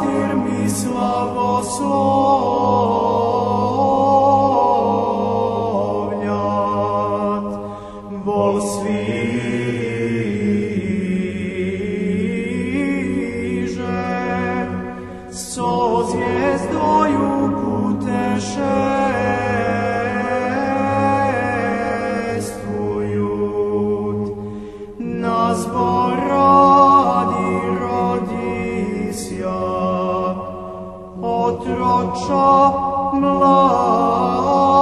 пастир мій славословнят, Бог свіже, со звездою путешествують нас Бог. otrocza mlad.